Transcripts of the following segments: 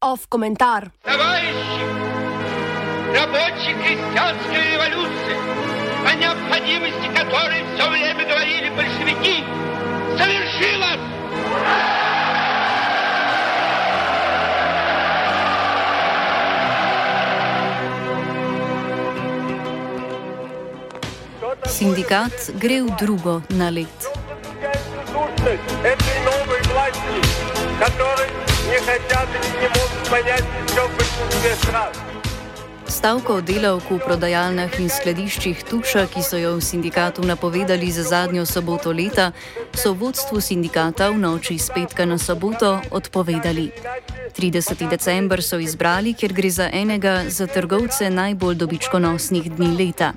Off komentar. Товарищи, рабочей крестьянской революции, о необходимости Sindikat gre v drugo na let. Stavko delavk v prodajalnah in skladiščih Tuša, ki so jo v sindikatu napovedali za zadnjo soboto leta, so vodstvu sindikata v noči z petka na soboto odpovedali. 30. december so izbrali, ker gre za enega za trgovce najbolj dobičkonosnih dni leta.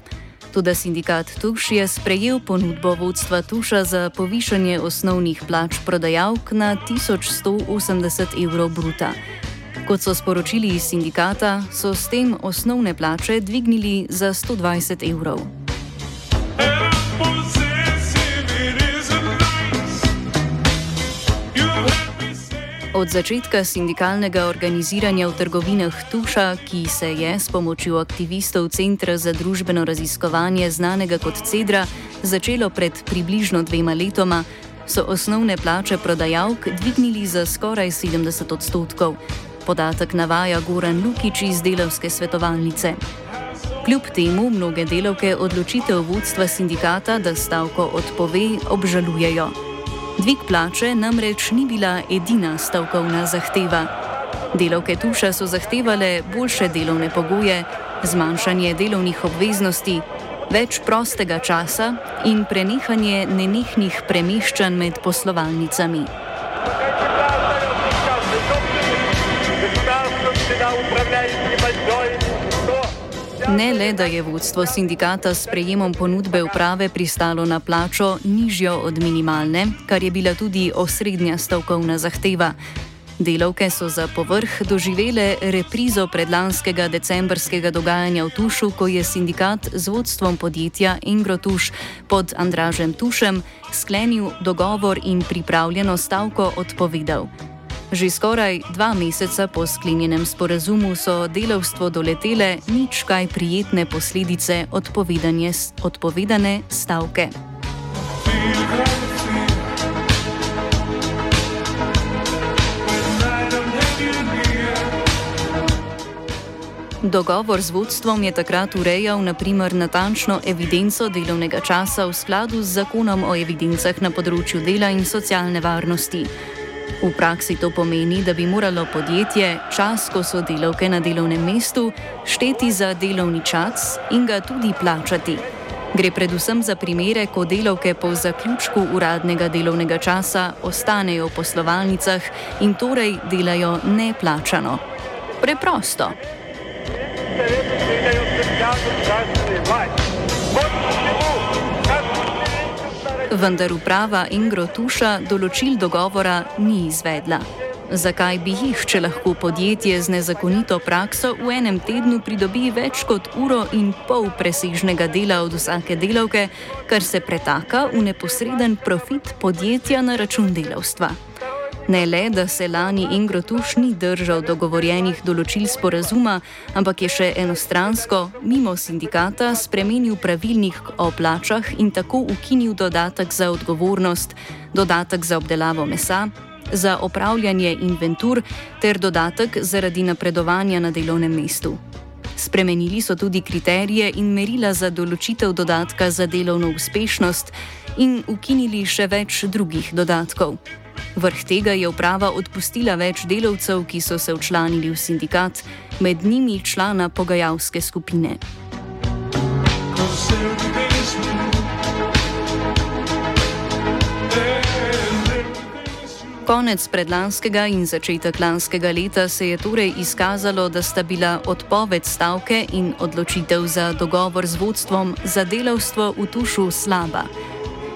Tudi sindikat Tuš je sprejel ponudbo vodstva Tuša za povišanje osnovnih plač prodajalk na 1180 evrov bruta. Kot so sporočili iz sindikata, so s tem osnovne plače dvignili za 120 evrov. Od začetka sindikalnega organiziranja v trgovinah Tuša, ki se je s pomočjo aktivistov Centra za družbeno raziskovanje znanega kot Cedra začelo pred približno dvema letoma, so osnovne plače prodajalk dvignili za skoraj 70 odstotkov. Podatek navaja Goran Lukič iz delavske svetovalnice. Kljub temu mnoge delavke odločitev vodstva sindikata, da stavko odpove, obžalujejo. Dvig plače namreč ni bila edina stavkovna zahteva. Delavke Tuša so zahtevale boljše delovne pogoje, zmanjšanje delovnih obveznosti, več prostega časa in prenehanje nenehnih premeščanj med poslovalnicami. Ne le, da je vodstvo sindikata s prejemom ponudbe uprave pristalo na plačo nižjo od minimalne, kar je bila tudi osrednja stavkovna zahteva. Delavke so za povrh doživele reprizo predlanskega decembrskega dogajanja v Tušu, ko je sindikat z vodstvom podjetja Ingrotuš pod Andražem Tušem sklenil dogovor in pripravljeno stavko odpovedal. Že skoraj dva meseca po sklenjenem sporazumu so delavstvo doletele nič kaj prijetne posledice odpovedane stavke. Dogovor z vodstvom je takrat urejal naprimer natančno evidenco delovnega časa v skladu z zakonom o evidencah na področju dela in socialne varnosti. V praksi to pomeni, da bi moralo podjetje čas, ko so delavke na delovnem mestu, šteti za delovni čas in ga tudi plačati. Gre predvsem za primere, ko delavke po zaključku uradnega delovnega časa ostanejo v poslovalnicah in torej delajo neplačano. Preprosto. Vendar uprava Ingro Tuša določil dogovora ni izvedla. Zakaj bi jih, če lahko podjetje z nezakonito prakso v enem tednu pridobi več kot uro in pol presežnega dela od vsake delavke, kar se pretaka v neposreden profit podjetja na račun delavstva? Ne le, da se lani Ingrotuš ni držal dogovorjenih določil sporazuma, ampak je še enostransko, mimo sindikata, spremenil pravilnik o plačah in tako ukinil dodatek za odgovornost, dodatek za obdelavo mesa, za opravljanje inventur ter dodatek zaradi napredovanja na delovnem mestu. Spremenili so tudi kriterije in merila za določitev dodatka za delovno uspešnost in ukinili še več drugih dodatkov. Vrh tega je uprava odpustila več delavcev, ki so se včlanili v sindikat, med njimi člana pogajalske skupine. Konec predlanskega in začetek lanskega leta se je torej izkazalo, da sta bila odpoved stavke in odločitev za dogovor z vodstvom za delavstvo v tušu slaba.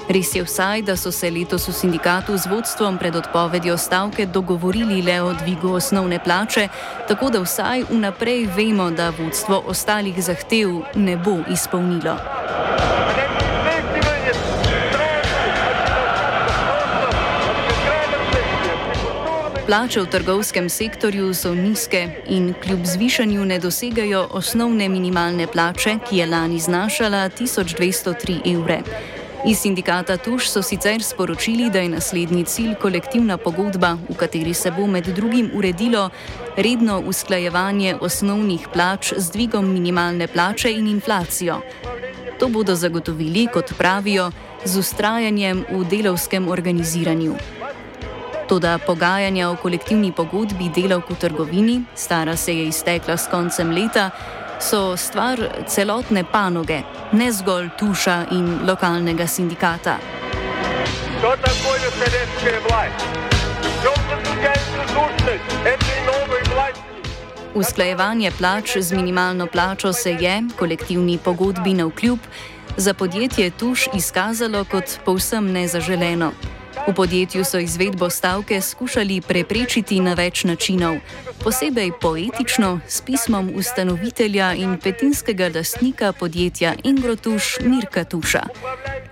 Res je vsaj, da so se letos v sindikatu z vodstvom pred odpovedjo stavke dogovorili le o dvigu osnovne plače, tako da vsaj vnaprej vemo, da vodstvo ostalih zahtev ne bo izpolnilo. Plače v trgovskem sektorju so nizke in kljub zvišanju ne dosegajo osnovne minimalne plače, ki je lani znašala 1203 evre. Iz sindikata Tuš so sicer sporočili, da je naslednji cilj kolektivna pogodba, v kateri se bo med drugim uredilo redno usklajevanje osnovnih plač z dvigom minimalne plače in inflacijo. To bodo zagotovili, kot pravijo, z ustrajanjem v delovskem organiziranju. Toda pogajanja o kolektivni pogodbi delavk v trgovini, stara se je iztekla s koncem leta, so stvar celotne panoge, ne zgolj tuša in lokalnega sindikata. Usklajevanje plač z minimalno plačo se je, kolektivni pogodbi na vkljub, za podjetje Tuš izkazalo kot povsem nezaželeno. V podjetju so izvedbo stavke skušali preprečiti na več načinov, posebej poetično s pismom ustanovitelja in petinskega lastnika podjetja Ingrotuš Mirka Tuša.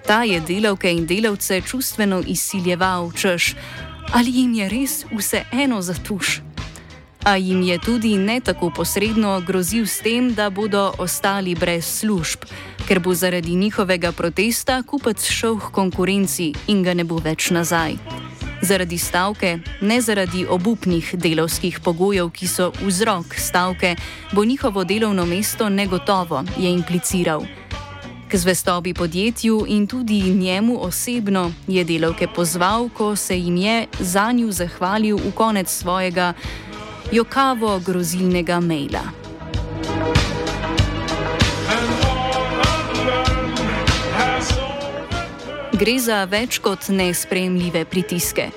Ta je delavke in delavce čustveno izsiljeval, češ, ali jim je res vse eno za tuš. A jim je tudi ne tako posredno grozil s tem, da bodo ostali brez služb ker bo zaradi njihovega protesta kupec šel k konkurenci in ga ne bo več nazaj. Zaradi stavke, ne zaradi obupnih delovskih pogojev, ki so vzrok stavke, bo njihovo delovno mesto negotovo, je impliciral. K zvestobi podjetju in tudi njemu osebno je delavke pozval, ko se jim je za njo zahvalil v konec svojega jokavo grozilnega maila. Gre za več kot nespremljive pritiske.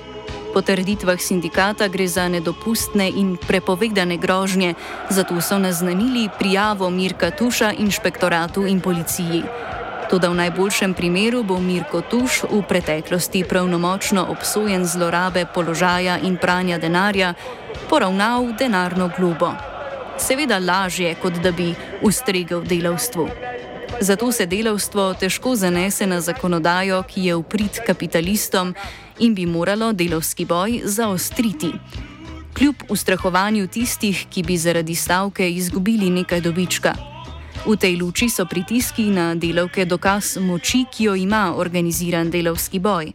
Po trditvah sindikata gre za nedopustne in prepovedane grožnje, zato so naznanili prijavo Mirka Tuša inšpektoratu in policiji. Tudi v najboljšem primeru bo Mirko Tuš v preteklosti pravnomočno obsojen zlorabe položaja in pranja denarja, poravnal denarno globo. Seveda lažje, kot da bi ustregel delavstvu. Zato se delavstvo težko zanese na zakonodajo, ki je uprit kapitalistom in bi moralo delovski boj zaostriti. Kljub ustrahovanju tistih, ki bi zaradi stavke izgubili nekaj dobička. V tej luči so pritiski na delavke dokaz moči, ki jo ima organiziran delovski boj.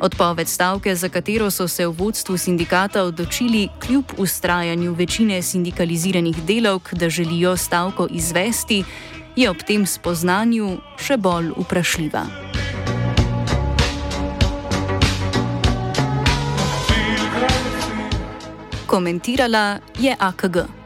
Odpoved stavke, za katero so se v vodstvu sindikata odločili, kljub ustrajanju večine sindikaliziranih delavk, da želijo stavko izvesti, je ob tem spoznanju še bolj vprašljiva. Komentirala je AKG.